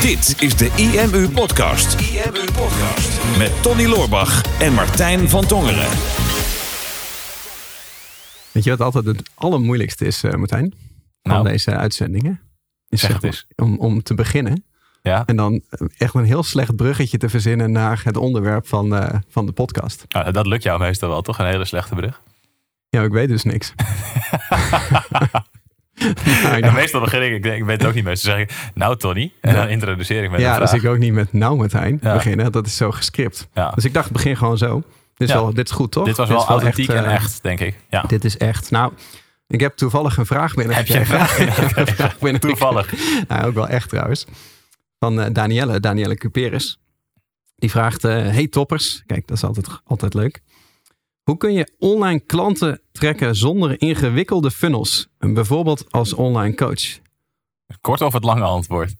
Dit is de IMU Podcast. IMU Podcast. Met Tony Loorbach en Martijn van Tongeren. Weet je wat altijd het allermoeilijkste is, uh, Martijn? Van Nou. deze uitzendingen? Is Zeg maar, om, om te beginnen. Ja, En dan echt een heel slecht bruggetje te verzinnen naar het onderwerp van, eh, van de podcast. Nou, dat lukt jou meestal wel, toch? Een hele slechte brug. Ja, ik weet dus niks. Nou, En meestal begin ik, ik, denk, ik weet het ook niet meestal, zeg ik, nou Tony. En dan introduceer ik met ja, dus ik ook niet met nou Martijn Ja. beginnen. Dat is zo gescript. Ja. Dus ik dacht, begin gewoon zo. Dit is, wel, dit is goed, toch? Dit was wel authentiek en eh, echt, denk ik. Ja. Dit is echt. Nou, ik heb toevallig een vraag binnen. Heb je een vraag een vraag binnen Toevallig. Nou, ook wel echt trouwens. Van eh, Danielle, Danielle Cuperes. Die vraagt, eh, hey toppers. Kijk, dat is altijd, altijd leuk. Hoe kun je online klanten trekken zonder ingewikkelde funnels? Bijvoorbeeld als online coach. Kort of het lange antwoord?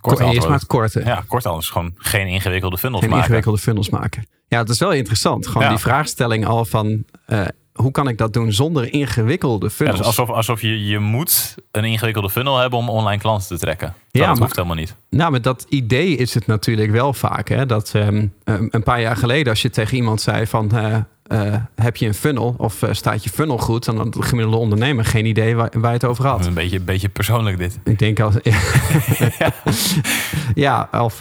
Kort Eerst antwoord. maar het korte. Ja, kort anders. Gewoon geen ingewikkelde funnels Geen maken. ingewikkelde funnels maken. Ja, het is wel interessant. Gewoon Ja. die vraagstelling al van... eh, hoe kan ik dat doen zonder ingewikkelde Ja, funnels? dus alsof, alsof je, je moet een ingewikkelde funnel hebben om online klanten te trekken. Ja, Ja, dat maar- hoeft helemaal niet. Nou, met dat idee is het natuurlijk wel vaak. Hè? Dat ehm, um, een paar jaar geleden, als je tegen iemand zei van... eh, eh, heb je een funnel of eh, staat je funnel goed? Dan had de gemiddelde ondernemer geen idee waar, waar je het over had. een beetje, een beetje persoonlijk dit. Ik denk als... ja, of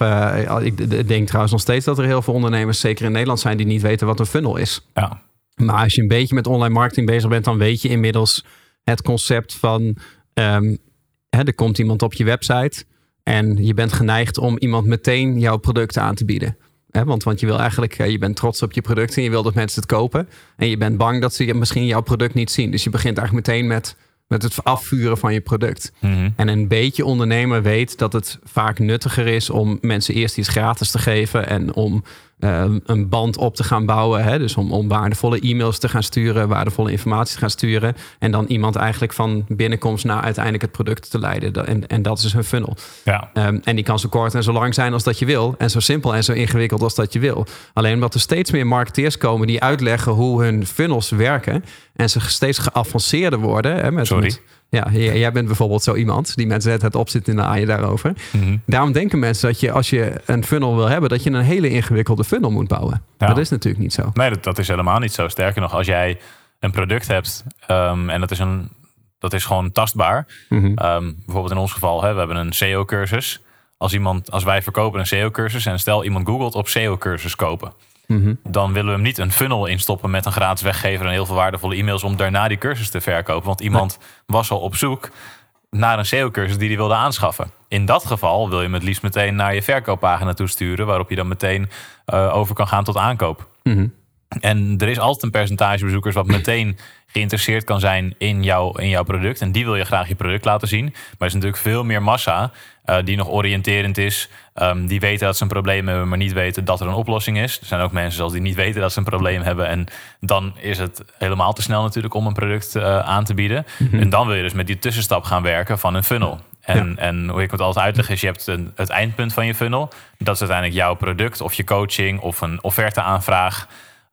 ik denk trouwens nog steeds dat er heel veel ondernemers... zeker in Nederland zijn die niet weten wat een funnel is. Ja, Maar als je een beetje met online marketing bezig bent... dan weet je inmiddels het concept van... ehm, hè, er komt iemand op je website... en je bent geneigd om iemand meteen jouw product aan te bieden. Hè, want, want je wil eigenlijk, eh, je bent trots op je product... en je wil dat mensen het kopen. En je bent bang dat ze misschien jouw product niet zien. Dus je begint eigenlijk meteen met, met het afvuren van je product. Mhm. En een beetje ondernemer weet dat het vaak nuttiger is om mensen eerst iets gratis te geven en om een band op te gaan bouwen. Hè? Dus om, om waardevolle e-mails te gaan sturen, waardevolle informatie te gaan sturen. En dan iemand eigenlijk van binnenkomst naar uiteindelijk het product te leiden. En, en dat is dus een funnel. ja. Ehm, en die kan zo kort en zo lang zijn als dat je wil. En zo simpel en zo ingewikkeld als dat je wil. Alleen omdat er steeds meer marketeers komen die uitleggen hoe hun funnels werken. En ze steeds geavanceerder worden. Hè, met, Sorry. met- ja, jij bent bijvoorbeeld zo iemand die mensen het opzitten in de aaien daarover. Mhm. Daarom denken mensen dat je als je een funnel wil hebben, dat je een hele ingewikkelde funnel moet bouwen. Ja. Dat is natuurlijk niet zo. Nee, dat, dat is helemaal niet zo. Sterker nog, als jij een product hebt ehm, en dat is, een, dat is gewoon tastbaar. Mhm. Ehm, bijvoorbeeld in ons geval, hè, we hebben een SEO-cursus. Als, iemand, als wij verkopen een SEO-cursus en stel iemand googelt op SEO-cursus kopen. Mhm. Dan willen we hem niet een funnel instoppen met een gratis weggever en heel veel waardevolle e-mails om daarna die cursus te verkopen. Want iemand was al op zoek naar een SEO-cursus die hij wilde aanschaffen. In dat geval wil je hem het liefst meteen naar je verkooppagina toe sturen, waarop je dan meteen eh, over kan gaan tot aankoop. Mhm. En er is altijd een percentage bezoekers wat meteen geïnteresseerd kan zijn in, jou, in jouw product. En die wil je graag je product laten zien. Maar er is natuurlijk veel meer massa eh, die nog oriënterend is. ehm, die weten dat ze een probleem hebben, maar niet weten dat er een oplossing is. Er zijn ook mensen zoals die niet weten dat ze een probleem hebben. En dan is het helemaal te snel natuurlijk om een product eh, aan te bieden. En dan wil je dus met die tussenstap gaan werken van een funnel. En, en hoe ik het altijd uitleg is, je hebt een, het eindpunt van je funnel. Dat is uiteindelijk jouw product of je coaching of een offerteaanvraag.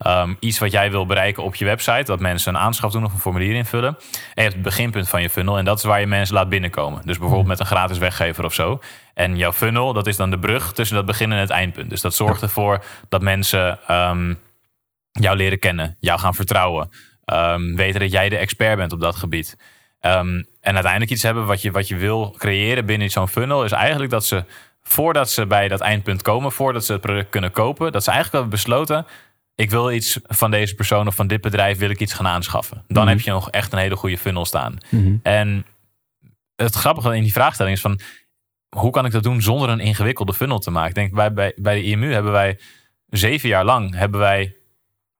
Um, iets wat jij wil bereiken op je website. Dat mensen een aanschaf doen of een formulier invullen. En je hebt het beginpunt van je funnel. En dat is waar je mensen laat binnenkomen. Dus bijvoorbeeld met een gratis weggever of zo. En jouw funnel, dat is dan de brug tussen dat begin en het eindpunt. Dus dat zorgt ervoor dat mensen ehm, jou leren kennen. Jou gaan vertrouwen. ehm, weten dat jij de expert bent op dat gebied. Ehm, en uiteindelijk iets hebben wat je, wat je wil creëren binnen zo'n funnel. Is eigenlijk dat ze voordat ze bij dat eindpunt komen. Voordat ze het product kunnen kopen. Dat ze eigenlijk hebben besloten ik wil iets van deze persoon of van dit bedrijf wil ik iets gaan aanschaffen. Dan Mhm. heb je nog echt een hele goede funnel staan. Mhm. En het grappige in die vraagstelling is van hoe kan ik dat doen zonder een ingewikkelde funnel te maken? Ik denk bij, bij, bij de IMU hebben wij zeven jaar lang hebben wij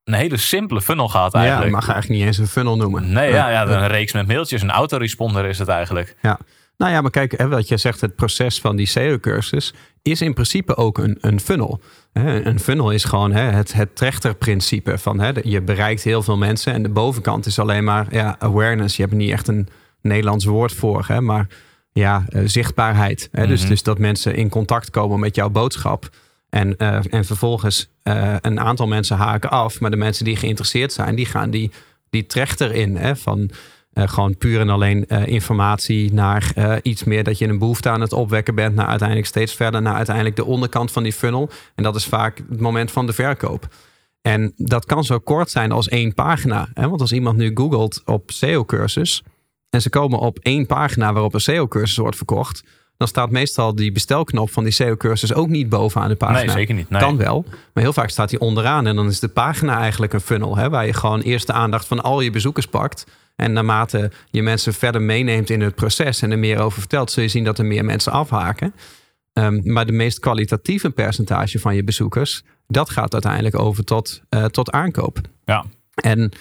een hele simpele funnel gehad Ja, eigenlijk. je mag eigenlijk niet eens een funnel noemen. Nee, ja, ja, een reeks met mailtjes, een autoresponder is het eigenlijk. Ja. Nou ja, maar kijk, hè, wat je zegt, het proces van die SEO-cursus is in principe ook een, een funnel. Hè, Een funnel is gewoon hè, het, het trechterprincipe van hè, je bereikt heel veel mensen en de bovenkant is alleen maar ja, awareness. Je hebt er niet echt een Nederlands woord voor, hè, maar ja, eh, zichtbaarheid. Hè, dus, Mhm. dus dat mensen in contact komen met jouw boodschap. En, eh, en vervolgens eh, een aantal mensen haken af, maar de mensen die geïnteresseerd zijn, die gaan die, die trechter in. Hè, van, uh, gewoon puur en alleen uh, informatie naar uh, iets meer dat je een behoefte aan het opwekken bent, naar uiteindelijk steeds verder naar uiteindelijk de onderkant van die funnel. En dat is vaak het moment van de verkoop. En dat kan zo kort zijn als één pagina. Hè? Want als iemand nu googelt op SEO-cursus en ze komen op één pagina waarop een SEO-cursus wordt verkocht, dan staat meestal die bestelknop van die SEO-cursus ook niet bovenaan de pagina. Nee, zeker niet. Nee. Kan wel, maar heel vaak staat die onderaan. En dan is de pagina eigenlijk een funnel, hè, waar je gewoon eerst de aandacht van al je bezoekers pakt. En naarmate je mensen verder meeneemt in het proces en er meer over vertelt, zul je zien dat er meer mensen afhaken. Um, maar de meest kwalitatieve percentage van je bezoekers, dat gaat uiteindelijk over tot, uh, tot aankoop. Ja. En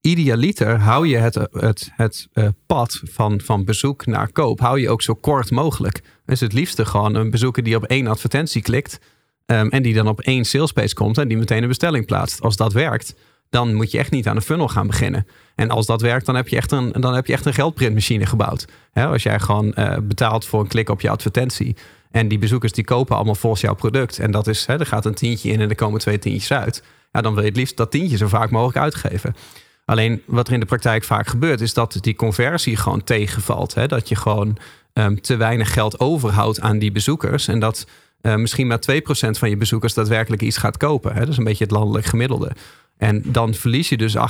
idealiter hou je het, het, het uh, pad van, van bezoek naar koop, hou je ook zo kort mogelijk. Dus het liefste gewoon een bezoeker die op één advertentie klikt um, en die dan op één salespage komt en die meteen een bestelling plaatst. Als dat werkt, dan moet je echt niet aan een funnel gaan beginnen. En als dat werkt, dan heb je echt een, dan heb je echt een geldprintmachine gebouwd. Als jij gewoon uh, betaalt voor een klik op je advertentie. En die bezoekers die kopen allemaal volgens jouw product. En dat is, er gaat een tientje in en er komen twee tientjes uit. Ja, dan wil je het liefst dat tientje zo vaak mogelijk uitgeven. Alleen wat er in de praktijk vaak gebeurt, is dat die conversie gewoon tegenvalt. Dat je gewoon um, te weinig geld overhoudt aan die bezoekers. En dat uh, misschien maar 2% van je bezoekers daadwerkelijk iets gaat kopen. Hè? Dat is een beetje het landelijk gemiddelde. En dan verlies je dus 98%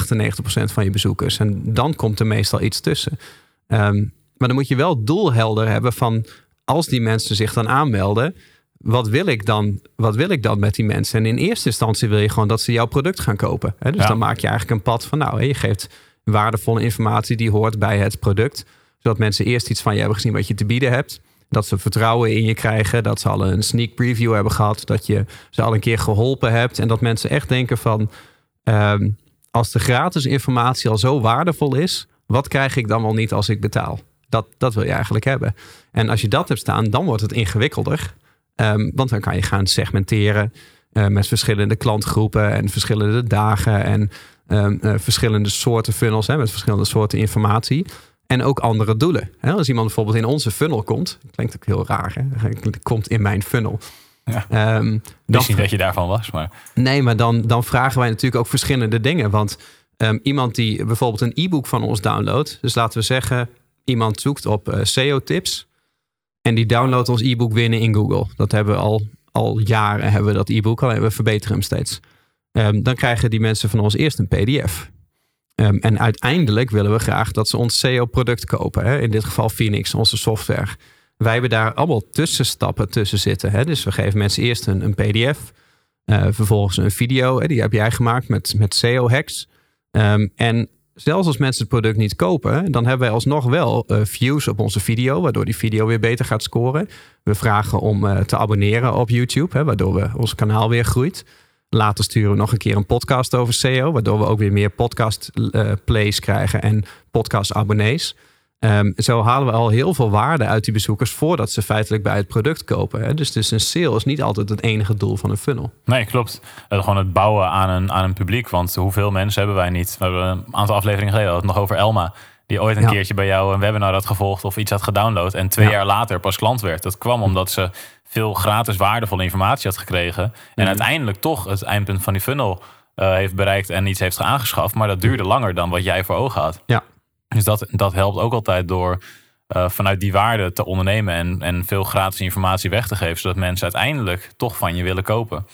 van je bezoekers. En dan komt er meestal iets tussen. Um, maar dan moet je wel doelhelder hebben van als die mensen zich dan aanmelden, wat wil ik dan, wat wil ik dan met die mensen? En in eerste instantie wil je gewoon dat ze jouw product gaan kopen. Hè? Dus ja. dan maak je eigenlijk een pad van, nou, je geeft waardevolle informatie die hoort bij het product. Zodat mensen eerst iets van je hebben gezien wat je te bieden hebt. Dat ze vertrouwen in je krijgen. Dat ze al een sneak preview hebben gehad. Dat je ze al een keer geholpen hebt. En dat mensen echt denken van, um, als de gratis informatie al zo waardevol is, wat krijg ik dan wel niet als ik betaal? Dat, dat wil je eigenlijk hebben. En als je dat hebt staan, dan wordt het ingewikkelder. Um, want dan kan je gaan segmenteren uh, met verschillende klantgroepen en verschillende dagen en um, uh, verschillende soorten funnels hè, met verschillende soorten informatie. En ook andere doelen. Als iemand bijvoorbeeld in onze funnel komt, klinkt ook heel raar, hè? komt in mijn funnel. Ja. Um, niet dat je daarvan was, maar... Nee, maar dan, dan vragen wij natuurlijk ook verschillende dingen. Want um, iemand die bijvoorbeeld een e-book van ons downloadt... dus laten we zeggen, iemand zoekt op uh, SEO-tips... en die downloadt ons e-book winnen in Google. Dat hebben we al, al jaren, hebben we dat e-book, alleen we verbeteren hem steeds. Um, dan krijgen die mensen van ons eerst een pdf... Um, en uiteindelijk willen we graag dat ze ons SEO-product kopen. Hè? In dit geval Phoenix, onze software. Wij hebben daar allemaal tussenstappen tussen zitten. Hè? Dus we geven mensen eerst een, een PDF. Uh, vervolgens een video. Hè? Die heb jij gemaakt met, met SEO-hacks. Um, en zelfs als mensen het product niet kopen, dan hebben wij alsnog wel uh, views op onze video, waardoor die video weer beter gaat scoren. We vragen om uh, te abonneren op YouTube, hè, waardoor we ons kanaal weer groeit. Later sturen we nog een keer een podcast over SEO, waardoor we ook weer meer podcast uh, plays krijgen en podcast abonnees. Um, zo halen we al heel veel waarde uit die bezoekers voordat ze feitelijk bij het product kopen. Hè? Dus, dus een sale is niet altijd het enige doel van een funnel. Nee, klopt. Uh, gewoon het bouwen aan een, aan een publiek. Want hoeveel mensen hebben wij niet? We hebben een aantal afleveringen geleden nog over Elma. Die ooit een ja. keertje bij jou een webinar had gevolgd of iets had gedownload. En twee ja. jaar later pas klant werd. Dat kwam omdat ze veel gratis waardevolle informatie had gekregen. En mm-hmm. uiteindelijk toch het eindpunt van die funnel uh, heeft bereikt en iets heeft aangeschaft. Maar dat duurde langer dan wat jij voor ogen had. Ja, dus dat, dat helpt ook altijd door uh, vanuit die waarde te ondernemen en, en veel gratis informatie weg te geven, zodat mensen uiteindelijk toch van je willen kopen.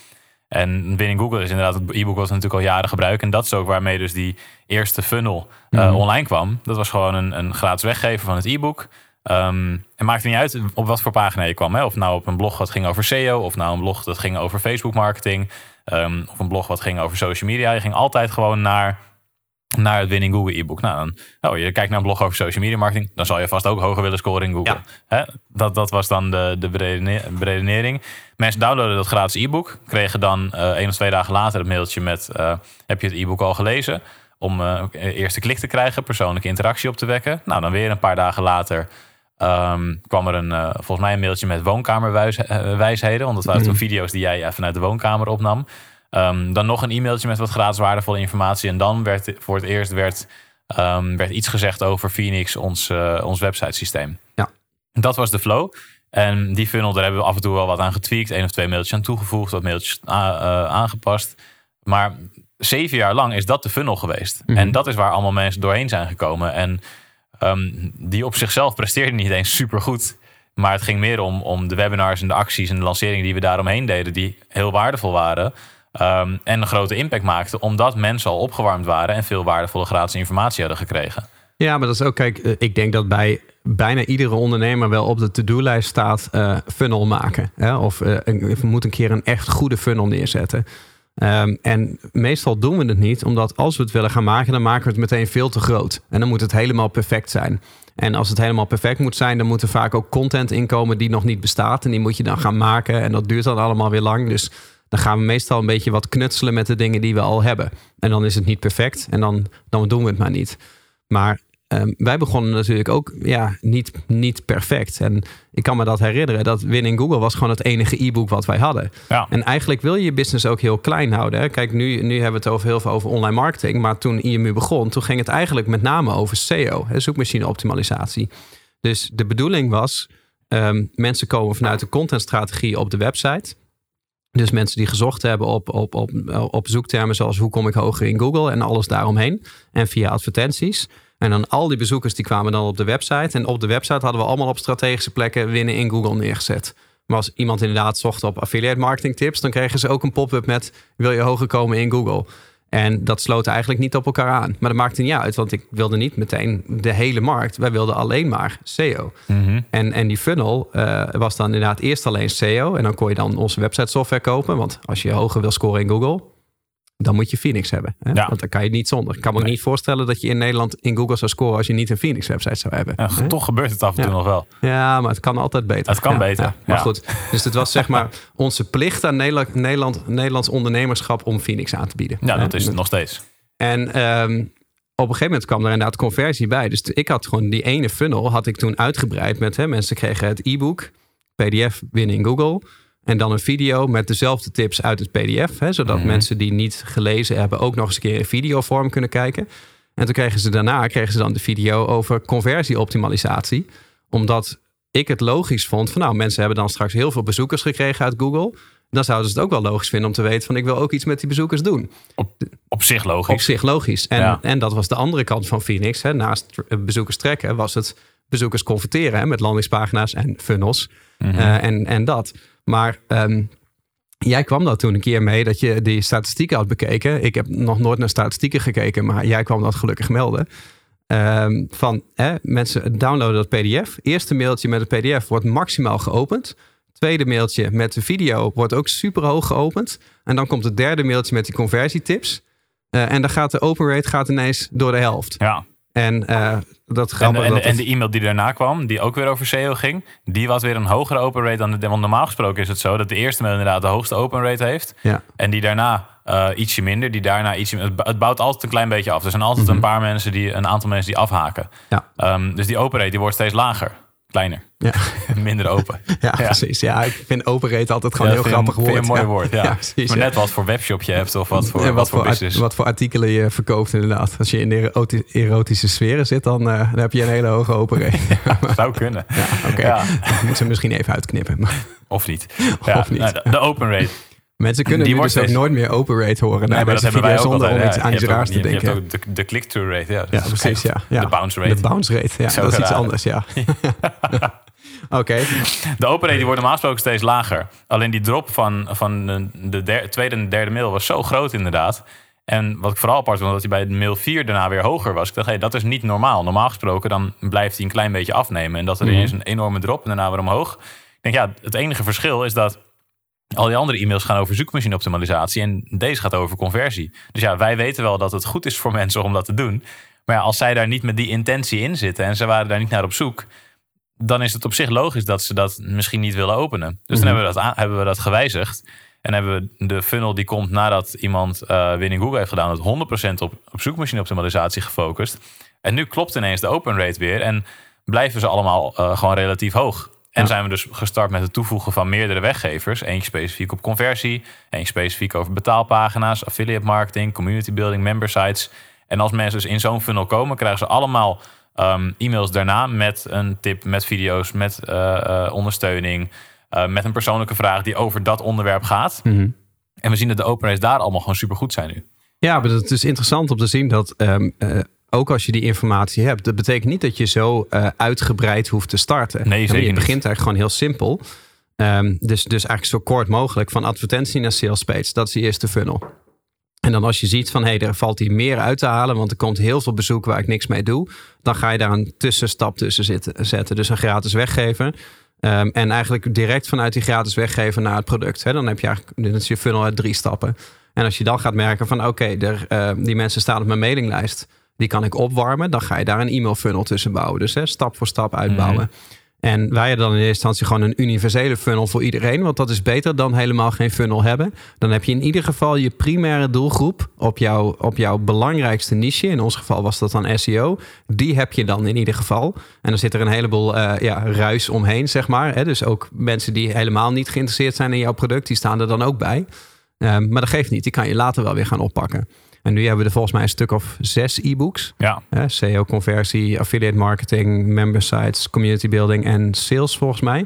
En binnen Google is inderdaad het e-book we natuurlijk al jaren gebruiken. En dat is ook waarmee dus die eerste funnel uh, mm. online kwam. Dat was gewoon een, een gratis weggeven van het e-book. Um, het maakt niet uit op wat voor pagina je kwam. Hè? Of nou op een blog wat ging over SEO, of nou een blog dat ging over Facebook marketing, um, of een blog wat ging over social media. Je ging altijd gewoon naar naar het Winning Google e-book. Nou, dan, oh, je kijkt naar een blog over social media marketing, dan zal je vast ook hoger willen scoren in Google. Ja. Hè? Dat, dat was dan de, de beredenering. Mensen downloaden dat gratis e-book, kregen dan uh, één of twee dagen later het mailtje met: uh, heb je het e-book al gelezen? Om uh, eerste klik te krijgen, persoonlijke interactie op te wekken. Nou, dan weer een paar dagen later um, kwam er een, volgens mij een mailtje met woonkamerwijsheden. Want dat waren mm. toen video's die jij vanuit de woonkamer opnam. Um, dan nog een e-mailtje met wat gratis waardevolle informatie. En dan werd voor het eerst werd, um, werd iets gezegd over Phoenix, ons, uh, ons websitesysteem. Ja. Dat was de flow. En die funnel, daar hebben we af en toe wel wat aan getweakt. één of twee mailtjes aan toegevoegd, wat mailtjes uh, aangepast. Maar zeven jaar lang is dat de funnel geweest. Mm -hmm. En dat is waar allemaal mensen doorheen zijn gekomen. En Ehm, die op zichzelf presteerde niet eens super goed. Maar het ging meer om, om de webinars en de acties en de lanceringen die we daaromheen deden, die heel waardevol waren. Ehm, en een grote impact maakten, omdat mensen al opgewarmd waren en veel waardevolle gratis informatie hadden gekregen. Ja, maar dat is ook, kijk, eh, ik denk dat bij bijna iedere ondernemer wel op de to-do-lijst staat uh, funnel maken. Hè? Of uh, we moeten een keer een echt goede funnel neerzetten. Um, en meestal doen we het niet, omdat als we het willen gaan maken, dan maken we het meteen veel te groot. En dan moet het helemaal perfect zijn. En als het helemaal perfect moet zijn, dan moet er vaak ook content inkomen die nog niet bestaat. En die moet je dan gaan maken. En dat duurt dan allemaal weer lang. Dus dan gaan we meestal een beetje wat knutselen met de dingen die we al hebben. En dan is het niet perfect en dan, dan doen we het maar niet. Maar um, wij begonnen natuurlijk ook ja, niet, niet perfect. En ik kan me dat herinneren. Dat Winning Google was gewoon het enige e-book wat wij hadden. Ja. En eigenlijk wil je je business ook heel klein houden. Hè? Kijk, nu, nu hebben we het over heel veel over online marketing. Maar toen IMU begon, toen ging het eigenlijk met name over SEO. Hè, zoekmachine optimalisatie. Dus de bedoeling was... Um, mensen komen vanuit de contentstrategie op de website... Dus mensen die gezocht hebben op, op, op, op zoektermen zoals hoe kom ik hoger in Google en alles daaromheen. En via advertenties. En dan al die bezoekers die kwamen dan op de website. En op de website hadden we allemaal op strategische plekken winnen in Google neergezet. Maar als iemand inderdaad zocht op affiliate marketing tips, dan kregen ze ook een pop-up met wil je hoger komen in Google. En dat sloot eigenlijk niet op elkaar aan. Maar dat maakte niet uit, want ik wilde niet meteen de hele markt. Wij wilden alleen maar SEO. Mhm. En, en die funnel uh, was dan inderdaad eerst alleen SEO. En dan kon je dan onze website software kopen. Want als je hoger wil scoren in Google, dan moet je Phoenix hebben. Hè? Ja. Want dan kan je niet zonder. Ik kan me niet voorstellen dat je in Nederland in Google zou scoren als je niet een Phoenix website zou hebben. Ja, Hè? toch gebeurt het af en toe Ja. nog wel. Ja, maar het kan altijd beter. Het kan beter. Maar goed, dus het was zeg maar onze plicht aan Nederland, Nederland, Nederlands ondernemerschap om Phoenix aan te bieden. Ja, Hè? dat is het nog steeds. En ehm, op een gegeven moment kwam er inderdaad conversie bij. Dus ik had gewoon die ene funnel had ik toen uitgebreid met hè, mensen kregen het e-book, PDF winnen in Google. En dan een video met dezelfde tips uit het PDF. Hè, zodat Mhm. mensen die niet gelezen hebben ook nog eens een keer in videovorm kunnen kijken. En toen kregen ze daarna kregen ze dan de video over conversieoptimalisatie. Omdat ik het logisch vond van nou, mensen hebben dan straks heel veel bezoekers gekregen uit Google. Dan zouden ze het ook wel logisch vinden om te weten van ik wil ook iets met die bezoekers doen. Op zich logisch. Op zich logisch. En, Ja. en dat was de andere kant van Phoenix. Hè. Naast eh, bezoekers trekken was het bezoekers converteren hè, met landingspagina's en funnels. Mhm. eh, en, en dat. Maar ehm, jij kwam daar toen een keer mee dat je die statistieken had bekeken. Ik heb nog nooit naar statistieken gekeken, maar jij kwam dat gelukkig melden. Ehm, van hè, mensen downloaden dat PDF. Eerste mailtje met het PDF wordt maximaal geopend. Tweede mailtje met de video wordt ook super hoog geopend. En dan komt het derde mailtje met die conversietips. Eh, en dan gaat de open rate gaat ineens door de helft. ja. En eh, dat En, grappige en, dat en het- de e-mail die daarna kwam, die ook weer over SEO ging, die was weer een hogere open rate dan de. Want normaal gesproken is het zo dat de eerste mail inderdaad de hoogste open rate heeft. ja. En die daarna eh, ietsje minder, die daarna ietsje het, bouwt altijd een klein beetje af. Er zijn altijd een paar mensen die, een aantal mensen die afhaken. Mhm. Ja. Ehm, dus die open rate die wordt steeds lager. Kleiner. Ja. Minder open. Ja, precies. Ja, ik vind open rate altijd gewoon Ja, heel grappig woord. vind een mooi woord, ja. precies. maar net wat voor webshop je hebt of wat voor, wat, voor business. wat voor artikelen je verkoopt inderdaad. Als je in de eroti- erotische sferen zit, dan, eh, dan heb je een hele hoge open rate. Zou kunnen. oké. Moeten ze misschien even uitknippen. Maar Of niet. Ja, Of niet. nou, de open rate. Mensen kunnen Die nu dus ook steeds- nooit meer open rate horen. Nee, maar dat hebben wij zonder altijd. om iets ja. aan iets raars te je- je denken. hebt ook de, click-through rate. Ja, Ja, precies. Ja. De bounce rate. De bounce rate, ja. Dat is iets anders, ja. Oké, De open rate die wordt normaal gesproken steeds lager. Alleen die drop van, van de, der- tweede en derde mail was zo groot inderdaad. En wat ik vooral apart vond, dat hij bij de mail 4 daarna weer hoger was. Ik dacht, hey, dat is niet normaal. Normaal gesproken dan blijft hij een klein beetje afnemen. En dat er Mhm. ineens een enorme drop en daarna weer omhoog. Ik denk, ja, het enige verschil is dat al die andere e-mails gaan over zoekmachine optimalisatie. En deze gaat over conversie. Dus ja, wij weten wel dat het goed is voor mensen om dat te doen. Maar ja, als zij daar niet met die intentie in zitten en ze waren daar niet naar op zoek, dan is het op zich logisch dat ze dat misschien niet willen openen. Dus dan hebben we, dat hebben we dat gewijzigd. En hebben we de funnel die komt nadat iemand eh Winning Google heeft gedaan, het 100% op, op zoekmachine optimalisatie gefocust. En nu klopt ineens de open rate weer en blijven ze allemaal eh, gewoon relatief hoog. En Ja. zijn we dus gestart met het toevoegen van meerdere weggevers. Eentje specifiek op conversie, eentje specifiek over betaalpagina's, affiliate marketing, community building, member sites. En als mensen dus in zo'n funnel komen, krijgen ze allemaal ehm, e-mails daarna met een tip, met video's, met eh, eh, ondersteuning, eh, met een persoonlijke vraag die over dat onderwerp gaat. Mhm. En we zien dat de open rates daar allemaal gewoon super goed zijn nu. Ja, maar het is interessant om te zien dat ehm, eh, ook als je die informatie hebt. Dat betekent niet dat je zo uh, uitgebreid hoeft te starten. Nee, zeker Je begint eigenlijk gewoon heel simpel. Um, dus, dus eigenlijk zo kort mogelijk van advertentie naar sales page. Dat is de eerste funnel. En dan als je ziet van hé, hey, er valt hier meer uit te halen, want er komt heel veel bezoek waar ik niks mee doe, dan ga je daar een tussenstap tussen zitten, zetten. Dus een gratis weggever. Um, en eigenlijk direct vanuit die gratis weggever naar het product. Hè? Dan heb je eigenlijk is je funnel uit drie stappen. En als je dan gaat merken van oké, okay, uh, die mensen staan op mijn mailinglijst, die kan ik opwarmen, dan ga je daar een e-mail funnel tussen bouwen. Dus hè, stap voor stap uitbouwen. Mm -hmm. En wij hebben dan in eerste instantie gewoon een universele funnel voor iedereen. Want dat is beter dan helemaal geen funnel hebben. Dan heb je in ieder geval je primaire doelgroep op, jou, op jouw belangrijkste niche. In ons geval was dat dan SEO. Die heb je dan in ieder geval. En dan zit er een heleboel uh, ja, ruis omheen, zeg maar. Hè? Dus ook mensen die helemaal niet geïnteresseerd zijn in jouw product, die staan er dan ook bij. Um, maar dat geeft niet. Die kan je later wel weer gaan oppakken. En nu hebben we er volgens mij een stuk of zes e-books. Ja. SEO-conversie, affiliate marketing, member sites, community building en sales volgens mij.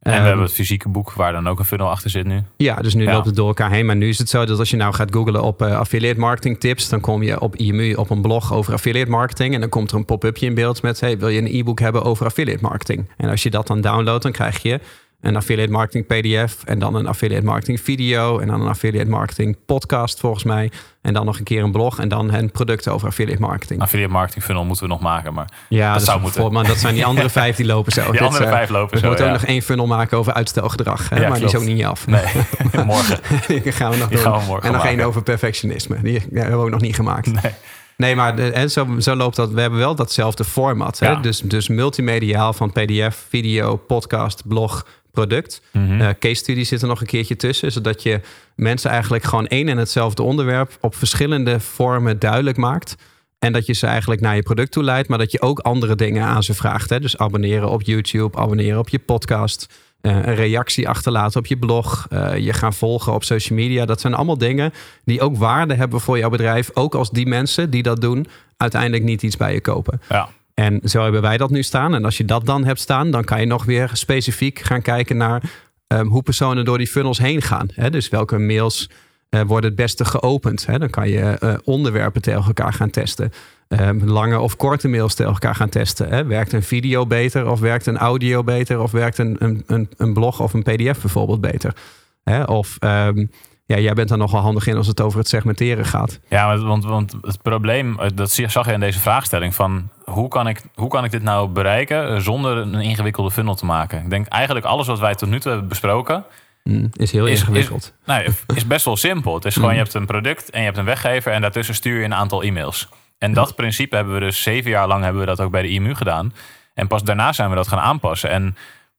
En um, we hebben het fysieke boek waar dan ook een funnel achter zit nu. Ja, dus nu ja. loopt het door elkaar heen. Maar nu is het zo dat als je nou gaat googlen op uh, affiliate marketing tips, dan kom je op IMU op een blog over affiliate marketing. En dan komt er een pop-upje in beeld met: hey, wil je een e-book hebben over affiliate marketing? En als je dat dan downloadt, dan krijg je een affiliate marketing PDF en dan een affiliate marketing video en dan een affiliate marketing podcast volgens mij en dan nog een keer een blog en dan een product over affiliate marketing. Affiliate marketing funnel moeten we nog maken, maar ja, dat, dat zou moeten. Maar dat zijn die andere vijf die lopen zo. Die Dit, andere uh, vijf lopen we zo. moeten ja. ook nog één funnel maken over uitstelgedrag, hè? Ja, maar die is ook niet af. Nee, morgen. die gaan we nog Die doen. we en nog één over perfectionisme. Die hebben we ook nog niet gemaakt. Nee. Nee, maar en zo, zo loopt dat. We hebben wel datzelfde format. Hè? Ja. Dus, dus multimediaal van PDF, video, podcast, blog, product. Mhm. Uh, case study zit er nog een keertje tussen. Zodat je mensen eigenlijk gewoon één en hetzelfde onderwerp op verschillende vormen duidelijk maakt. En dat je ze eigenlijk naar je product toe leidt, maar dat je ook andere dingen aan ze vraagt. Hè? Dus abonneren op YouTube, abonneren op je podcast. Uh, een reactie achterlaten op je blog. Uh, je gaan volgen op social media. Dat zijn allemaal dingen die ook waarde hebben voor jouw bedrijf. Ook als die mensen die dat doen uiteindelijk niet iets bij je kopen. Ja. En zo hebben wij dat nu staan. En als je dat dan hebt staan, dan kan je nog weer specifiek gaan kijken naar um, hoe personen door die funnels heen gaan. Hè? Dus welke mails uh, worden het beste geopend. Hè? Dan kan je uh, onderwerpen tegen elkaar gaan testen. Um, lange of korte mails tegen elkaar gaan testen. Hè? Werkt een video beter of werkt een audio beter of werkt een, een, een, blog of een pdf bijvoorbeeld beter? Hè? Of um, ja, jij bent daar nogal handig in als het over het segmenteren gaat. Ja, want, want het probleem, eh, dat zag je in deze vraagstelling van hoe kan ik, hoe kan ik dit nou bereiken zonder een ingewikkelde funnel te maken? Ik denk eigenlijk alles wat wij tot nu toe hebben besproken, Mm, is heel Is- ingewikkeld. Is, nou, is best wel simpel. Het is gewoon, Mm. je hebt een product en je hebt een weggever en daartussen stuur je een aantal e-mails. En dat principe hebben we dus zeven jaar lang hebben we dat ook bij de IMU gedaan. En pas daarna zijn we dat gaan aanpassen. En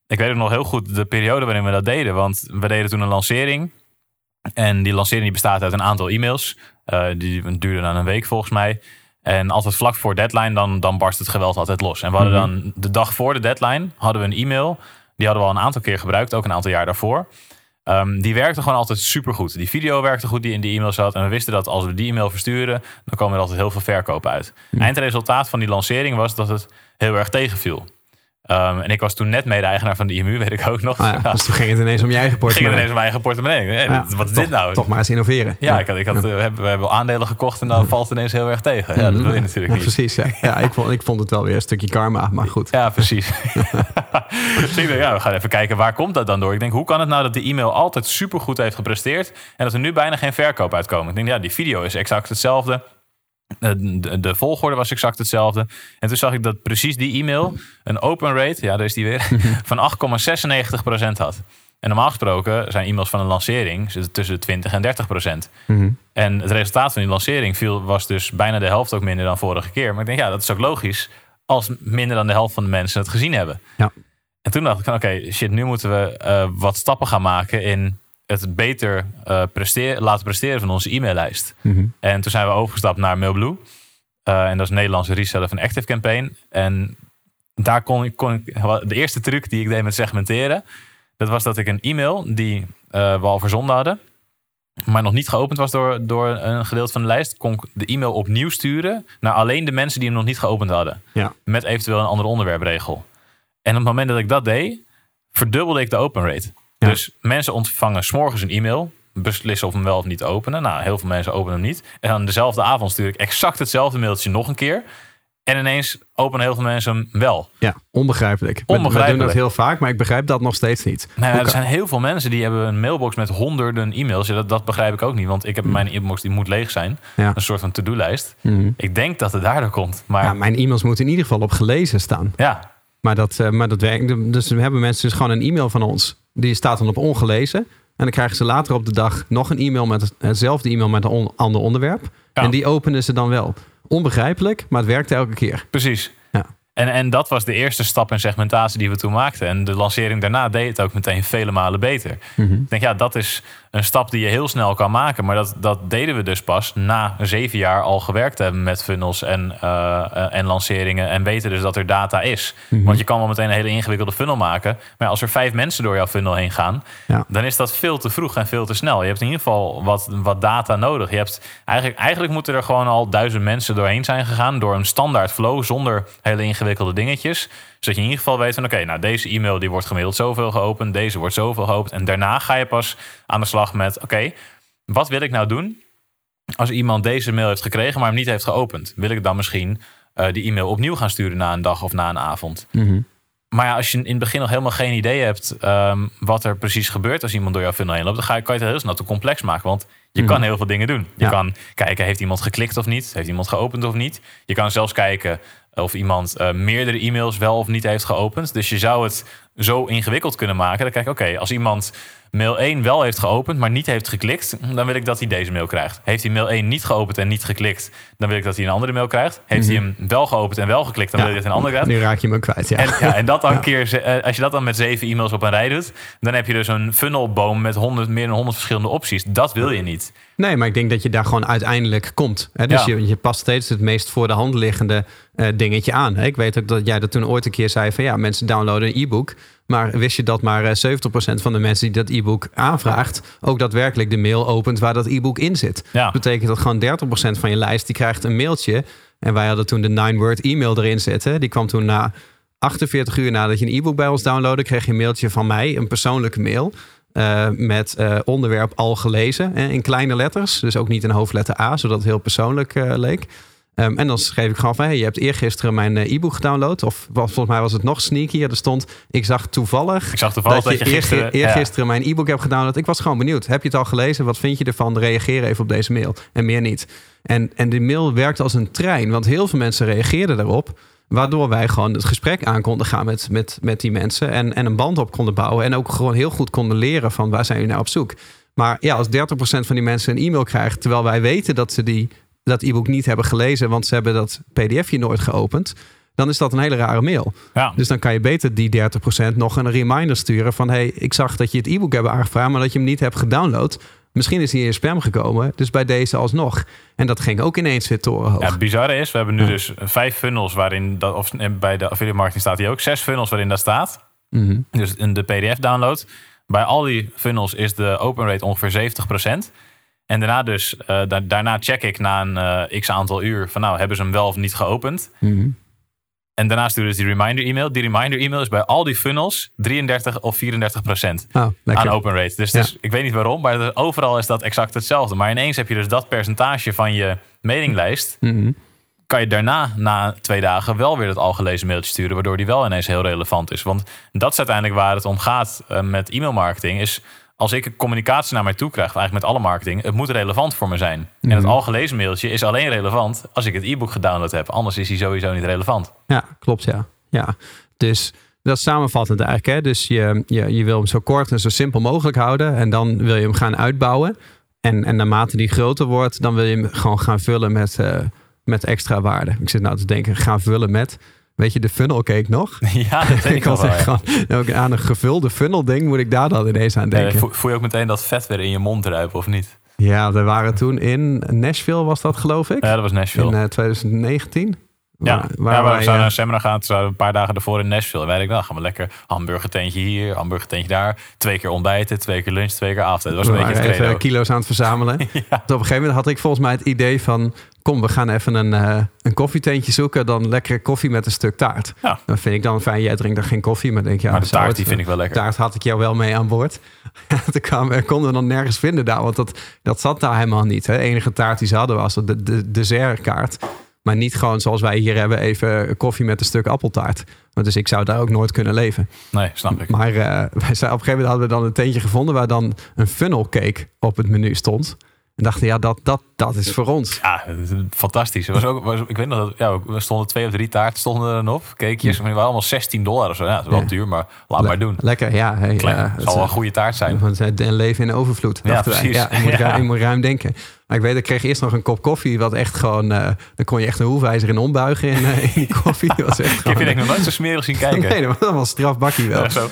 ik weet ook nog heel goed de periode waarin we dat deden. Want we deden toen een lancering. En die lancering die bestaat uit een aantal e-mails. Eh, die duurde dan een week volgens mij. En altijd vlak voor deadline, dan, dan barst het geweld altijd los. En we hadden Mhm. dan de dag voor de deadline hadden we een e-mail. Die hadden we al een aantal keer gebruikt, ook een aantal jaar daarvoor. Ehm, die werkte gewoon altijd supergoed. Die video werkte goed die in die e-mail zat. En we wisten dat als we die e-mail versturen, dan kwam er altijd heel veel verkoop uit. Hm. Eindresultaat van die lancering was dat het heel erg tegenviel. Ehm, en ik was toen net mede-eigenaar van de IMU, weet ik ook nog. Ah, ja, dus toen ging het ineens om je eigen ging er portemonnee. ineens om mijn eigen portemonnee. Ja, wat is toch- dit nou? Toch maar eens innoveren. Ja, ik had, ik had, eh, we hebben aandelen gekocht en dan valt het ineens heel erg tegen. Ja, dat wil je natuurlijk niet. Precies, ja. ja ik, vond, ik vond het wel weer een stukje karma, maar goed. Ja, precies. dus ik denk, ja, we gaan even kijken, waar komt dat dan door? Ik denk, hoe kan het nou dat de e-mail altijd supergoed heeft gepresteerd... en dat er nu bijna geen verkoop uitkomen? Ik denk, ja, die video is exact hetzelfde. De, de, de volgorde was exact hetzelfde. En toen zag ik dat precies die e-mail een open rate... ja, daar is die weer, van 8,96% had. En normaal gesproken zijn e-mails van een lancering... tussen de 20 en 30%. Mhm. En het resultaat van die lancering viel, was dus bijna de helft ook minder dan vorige keer. Maar ik denk, ja, dat is ook logisch als minder dan de helft van de mensen het gezien hebben. Ja. En toen dacht ik, van, oké, shit, nu moeten we eh, wat stappen gaan maken in het beter eh, presteer, laten presteren van onze e-maillijst. Mhm. En toen zijn we overgestapt naar Mailblue. Eh, en dat is een Nederlandse reseller van Active Campaign. En daar kon ik, kon ik, de eerste truc die ik deed met segmenteren, dat was dat ik een e-mail die eh, we al verzonden hadden, maar nog niet geopend was door, door een gedeelte van de lijst, kon ik de e-mail opnieuw sturen naar alleen de mensen die hem nog niet geopend hadden. Ja. Met eventueel een andere onderwerpregel. En op het moment dat ik dat deed, verdubbelde ik de open rate. Ja. Dus mensen ontvangen s'morgens een e-mail beslissen of hem wel of niet openen. Nou, heel veel mensen openen hem niet. En dan dezelfde avond stuur ik exact hetzelfde mailtje nog een keer. En ineens openen heel veel mensen hem wel. Ja, onbegrijpelijk. We- We, Onbegrijpelijk. doen dat heel vaak, maar ik begrijp dat nog steeds niet. Nou ja, er zijn heel veel mensen die hebben een mailbox met honderden e-mails. Ja, dat, dat begrijp ik ook niet, want ik heb mijn inbox die moet leeg zijn. Ja. Een soort van to-do-lijst. Mhm. Ik denk dat het daardoor komt. Maar Ja, ja, mijn e-mails moeten in ieder geval op gelezen staan. Maar dat, eh, maar dat werkt. Dus we hebben mensen dus gewoon een e-mail van ons. Die staat dan op ongelezen. En dan krijgen ze later op de dag nog een e-mail met het- hetzelfde e-mail met een on- ander onderwerp. Ja. En die openen ze dan wel. Onbegrijpelijk, maar het werkt elke keer. precies. En, en dat was de eerste stap in segmentatie die we toen maakten. En de lancering daarna deed het ook meteen vele malen beter. Mhm. Ik denk, ja, dat is een stap die je heel snel kan maken. Maar dat, dat deden we dus pas na zeven jaar al gewerkt hebben met funnels en, eh, en lanceringen. En weten dus dat er data is. Mhm. Want je kan wel meteen een hele ingewikkelde funnel maken. Maar als er vijf mensen door jouw funnel heen gaan, Ja. dan is dat veel te vroeg en veel te snel. Je hebt in ieder geval wat, wat data nodig. Je hebt, eigenlijk, eigenlijk moeten er gewoon al duizend mensen doorheen zijn gegaan door een standaard flow zonder hele ingewikkelde dingetjes. Zodat je in ieder geval weet van oké, nou deze e-mail die wordt gemiddeld zoveel geopend, deze wordt zoveel geopend. En daarna ga je pas aan de slag met oké, wat wil ik nou doen als iemand deze mail heeft gekregen, maar hem niet heeft geopend? Wil ik dan misschien eh, die e-mail opnieuw gaan sturen na een dag of na een avond? Mhm. Maar ja, als je in het begin nog helemaal geen idee hebt ehm, wat er precies gebeurt als iemand door jouw funnel heen loopt, dan ga je, kan je het heel snel te complex maken. Want je Mhm. kan heel veel dingen doen. Je Ja. kan kijken, heeft iemand geklikt of niet? Heeft iemand geopend of niet? Je kan zelfs kijken of iemand eh, meerdere e-mails wel of niet heeft geopend. Dus je zou het zo ingewikkeld kunnen maken. Dan kijk, oké, als iemand mail 1 wel heeft geopend, maar niet heeft geklikt, dan wil ik dat hij deze mail krijgt. Heeft hij mail 1 niet geopend en niet geklikt, dan wil ik dat hij een andere mail krijgt. Heeft hij hem wel geopend en wel geklikt, dan Ja. wil ik dat hij een andere krijgt. Nu raak je me kwijt. Ja. En, ja, en dat dan keer, eh, als je dat dan met zeven e-mails op een rij doet, dan heb je dus een funnelboom met 100, meer dan 100 verschillende opties. Dat wil je niet. Nee, maar ik denk dat je daar gewoon uiteindelijk komt. Hè? Dus je, je past steeds het meest voor de hand liggende eh, dingetje aan. Hè? Ik weet ook dat jij dat toen ooit een keer zei van ja, mensen downloaden een e-book. Maar wist je dat maar eh, 70% van de mensen die dat e-book aanvraagt, ook daadwerkelijk de mail opent waar dat e-book in zit. Ja. Dat betekent dat gewoon 30% van je lijst die krijgt een mailtje. En wij hadden toen de 9-word e-mail erin zitten. Die kwam toen na 48 uur nadat je een e-book bij ons downloadde, kreeg je een mailtje van mij, een persoonlijke mail. eh, met eh, onderwerp al gelezen hè, in kleine letters. Dus ook niet in hoofdletter A, zodat het heel persoonlijk eh, leek. Ehm, en dan schreef ik gewoon van, hey, je hebt eergisteren mijn eh, e-book gedownload. Of was- volgens mij was het nog sneakier. Er stond, ik zag toevallig Ik zag toevallig dat je, dat je eergisteren, gisteren... ja. eergisteren mijn e-book hebt gedownload. Ik was gewoon benieuwd. Heb je het al gelezen? Wat vind je ervan? Reageer even op deze mail. En meer niet. En, en die mail werkte als een trein. Want heel veel mensen reageerden daarop. Waardoor wij gewoon het gesprek aan konden gaan met, met, met die mensen. En, en een band op konden bouwen. En ook gewoon heel goed konden leren van waar zijn jullie nou op zoek. Maar ja, als 30% van die mensen een e-mail krijgt. Terwijl wij weten dat ze die, dat e-book niet hebben gelezen. Want ze hebben dat pdfje nooit geopend. Dan is dat een hele rare mail. Ja. Dus dan kan je beter die 30% nog een reminder sturen van... hey, ik zag dat je het e-book hebt aangevraagd... maar dat je hem niet hebt gedownload. Misschien is hij in je spam gekomen, dus bij deze alsnog. En dat ging ook ineens weer torenhoog. Ja, het bizarre is, we hebben nu Ja. dus vijf funnels waarin dat, of eh, bij de affiliate marketing staat die ook, zes funnels waarin dat staat. Mhm. Dus in de PDF-download. Bij al die funnels is de open rate ongeveer 70%. En daarna dus, eh, da- daarna check ik na een eh, x aantal uur van nou, hebben ze hem wel of niet geopend. Mhm. En daarna sturen ze die reminder e-mail. Die reminder e-mail is bij al die funnels 33 of 34 procent Oh, lekker. aan open rate. Dus, Ja. dus ik weet niet waarom, maar er- overal is dat exact hetzelfde. Maar ineens heb je dus dat percentage van je mailinglijst. Mhm. Kan je daarna, na twee dagen, wel weer dat al gelezen mailtje sturen. Waardoor die wel ineens heel relevant is. Want dat is uiteindelijk waar het om gaat eh, met e-mailmarketing. Is als ik een communicatie naar mij toe krijg, eigenlijk met alle marketing, het moet relevant voor me zijn. En het Mhm. al gelezen mailtje is alleen relevant als ik het e-book gedownload heb. Anders is hij sowieso niet relevant. Ja, klopt ja. ja. Dus dat is samenvattend eigenlijk. Hè? Dus je, je, je wil hem zo kort en zo simpel mogelijk houden. En dan wil je hem gaan uitbouwen. En, en naarmate die groter wordt, dan wil je hem gewoon gaan vullen met, eh, met extra waarde. Ik zit nou te denken, gaan vullen met... Weet je, de funnel cake nog? ja, dat denk ik was echt ja. gewoon, ook aan een gevulde funnel ding moet ik daar dan ineens aan Eh, denken. voel, voel je ook meteen dat vet weer in je mond druipen, of niet? Ja, we waren toen in Nashville, was dat geloof ik? Ja, dat was Nashville. in eh, 2019. Ja, Waar, ja, we zouden naar eh, een seminar gaan. Toen zouden we een paar dagen ervoor in Nashville. En wij nou gaan we lekker hamburgertentje hier, hamburgertentje daar. Twee keer ontbijten, twee keer lunch, twee keer avond. Was we een beetje het even kilo's aan het verzamelen. Ja. Op een gegeven moment had ik volgens mij het idee van kom, we gaan even een, uh, een koffietentje zoeken. Dan lekkere koffie met een stuk taart. Ja. Dan vind ik dan fijn, jij drinkt dan geen koffie. Maar denk ja, maar de taart het- die vind ik wel lekker. taart had ik jou wel mee aan boord. Toen kwamen, konden we dan nergens vinden daar. Want dat, dat zat daar helemaal niet. Hè. De enige taart die ze hadden was de, de dessertkaart. Maar niet gewoon zoals wij hier hebben, even koffie met een stuk appeltaart. Dus ik zou daar ook nooit kunnen leven. Nee, snap ik. Maar eh, wij zijn, op een gegeven moment hadden we dan een tentje gevonden... waar dan een funnel cake op het menu stond. En dachten, ja, dat, dat, dat is voor ons. Ja, fantastisch. Het was ook, was, ik weet nog dat ja, we stonden twee of drie taarten stonden er dan op. Cakejes, maar die waren allemaal 16 dollar of zo. Ja, dat is wel Ja. duur, maar laat maar doen. Lekker, ja. Hey, Klein, ja, zal wel een is- goede taart zijn. Want het een leven in overvloed. Ja, wij. precies. Ja, je, moet Ja. ruim, moet ruim denken. Maar ik weet, ik kreeg eerst nog een kop koffie. Wat echt gewoon. eh dan kon je echt een hoefijzer in ombuigen in, eh, in die koffie. Dat was echt Ik heb je denk ik nog nooit zo smerig zien kijken. Nee, dat was wel een strafbakkie wel. Ja, zo.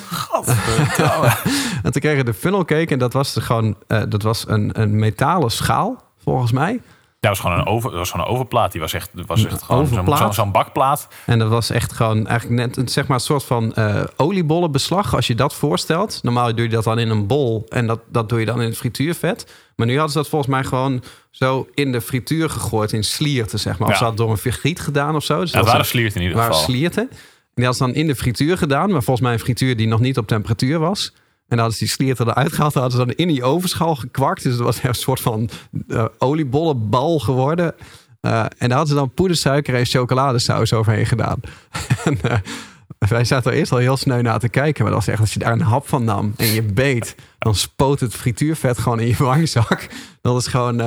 En toen kregen we de funnel cake. En dat was gewoon. eh, dat was een, een metalen schaal, volgens mij. Ja, dat was gewoon een, over, dat was gewoon een overplaat. Die was echt, was echt gewoon zo'n bakplaat. En dat was echt gewoon eigenlijk net een, zeg maar, een soort van eh oliebollenbeslag. Als je dat voorstelt. Normaal doe je dat dan in een bol. En dat, dat doe je dan in het frituurvet. Maar nu hadden ze dat volgens mij gewoon zo in de frituur gegooid. In slierten, zeg maar. Of Ja. ze hadden door een vergiet gedaan of zo. Dus Ja, dat waren was- sliert in ieder waren geval. slierten. En die hadden ze dan in de frituur gedaan. Maar volgens mij een frituur die nog niet op temperatuur was. En hadden ze die slierten eruit gehaald. Hadden ze dan in die ovenschaal gekwarkt. Dus het was een soort van eh, oliebollenbal geworden. Eh, en daar hadden ze dan poedersuiker en chocoladesaus overheen gedaan. en, eh, wij zaten er eerst al heel sneu naar te kijken. Maar dat was echt, als je daar een hap van nam en je beet... dan spoot het frituurvet gewoon in je wangzak. Dat is gewoon...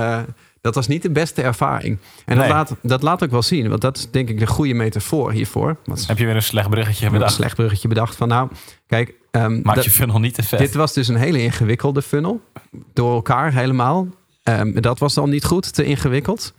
dat was niet de beste ervaring. En Nee. dat, laat, dat laat ook wel zien. Want dat is denk ik de goede metafoor hiervoor. Heb je weer een slecht bruggetje een bedacht? slecht bruggetje bedacht van nou... Kijk, Maak dat- je funnel niet te vet. dit was dus een hele ingewikkelde funnel. Door elkaar helemaal. Ehm, dat was dan niet goed, te ingewikkeld.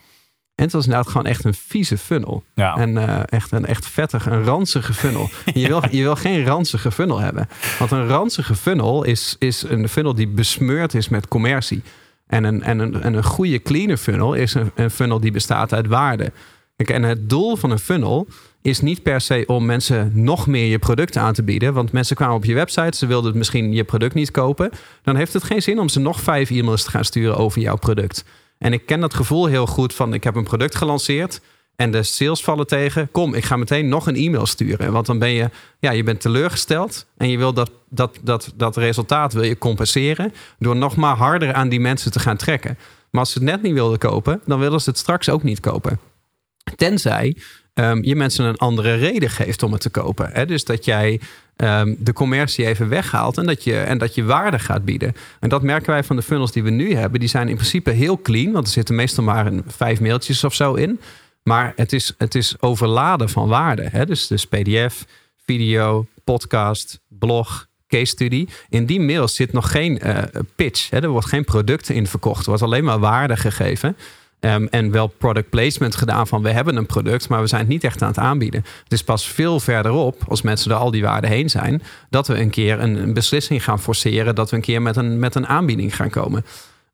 En het was inderdaad gewoon echt een vieze funnel. ja. En eh, echt een echt vettig, een ranzige funnel. je, wil, je wil geen ranzige funnel hebben. Want een ranzige funnel is, is een funnel die besmeurd is met commercie. En een, en een, en een goede clean funnel is een, funnel die bestaat uit waarde. En het doel van een funnel is niet per se om mensen nog meer je product aan te bieden. Want mensen kwamen op je website, ze wilden misschien je product niet kopen. Dan heeft het geen zin om ze nog vijf e-mails te gaan sturen over jouw product. En ik ken dat gevoel heel goed van ik heb een product gelanceerd. En de sales vallen tegen. Kom, ik ga meteen nog een e-mail sturen. Want dan ben je, ja, je bent teleurgesteld. En je wil dat, dat, dat, dat resultaat wil je compenseren. Door nog maar harder aan die mensen te gaan trekken. Maar als ze het net niet wilden kopen, dan willen ze het straks ook niet kopen. Tenzij ehm, je mensen een andere reden geeft om het te kopen. Hè? Dus dat jij ehm, de commercie even weghaalt en dat, je, en dat je waarde gaat bieden. En dat merken wij van de funnels die we nu hebben. Die zijn in principe heel clean, want er zitten meestal maar een, vijf mailtjes of zo in. Maar het is, het is overladen van waarde. Hè? Dus, dus PDF, video, podcast, blog, case study. In die mails zit nog geen eh, pitch. Hè? Er wordt geen product in verkocht. Er wordt alleen maar waarde gegeven. Ehm, en wel product placement gedaan van we hebben een product, maar we zijn het niet echt aan het aanbieden. Het is pas veel verderop, als mensen er al die waarden heen zijn, dat we een keer een, een beslissing gaan forceren, dat we een keer met een, met een aanbieding gaan komen.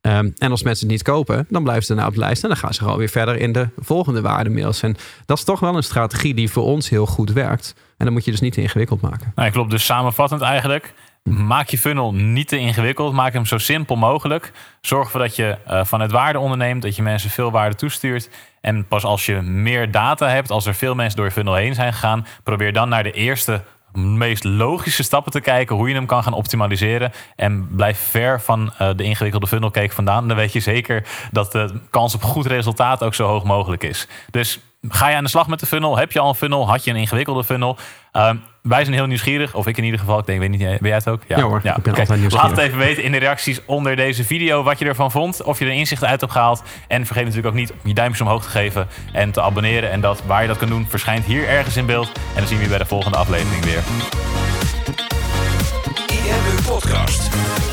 Ehm, en als mensen het niet kopen, dan blijven ze daarna op de lijst en dan gaan ze gewoon weer verder in de volgende waardemails. En dat is toch wel een strategie die voor ons heel goed werkt. En dan moet je dus niet te ingewikkeld maken. Nou, klopt. Dus samenvattend eigenlijk. Maak je funnel niet te ingewikkeld. Maak hem zo simpel mogelijk. Zorg ervoor dat je eh, van het waarde onderneemt. Dat je mensen veel waarde toestuurt. En pas als je meer data hebt. Als er veel mensen door je funnel heen zijn gegaan. Probeer dan naar de eerste meest logische stappen te kijken. Hoe je hem kan gaan optimaliseren. En blijf ver van eh, de ingewikkelde funnel cake vandaan. Dan weet je zeker dat de kans op goed resultaat ook zo hoog mogelijk is. Dus ga je aan de slag met de funnel? Heb je al een funnel? Had je een ingewikkelde funnel? Ehm, wij zijn heel nieuwsgierig. Of ik in ieder geval. Ik denk, weet niet, ben jij het ook? Ja hoor, ik ben oké. altijd nieuwsgierig. Laat het even weten in de reacties onder deze video wat je ervan vond. Of je er inzichten uit hebt gehaald. En vergeet natuurlijk ook niet om je duimpjes omhoog te geven en te abonneren. En dat waar je dat kan doen verschijnt hier ergens in beeld. En dan zien we je bij de volgende aflevering weer. IMU Podcast.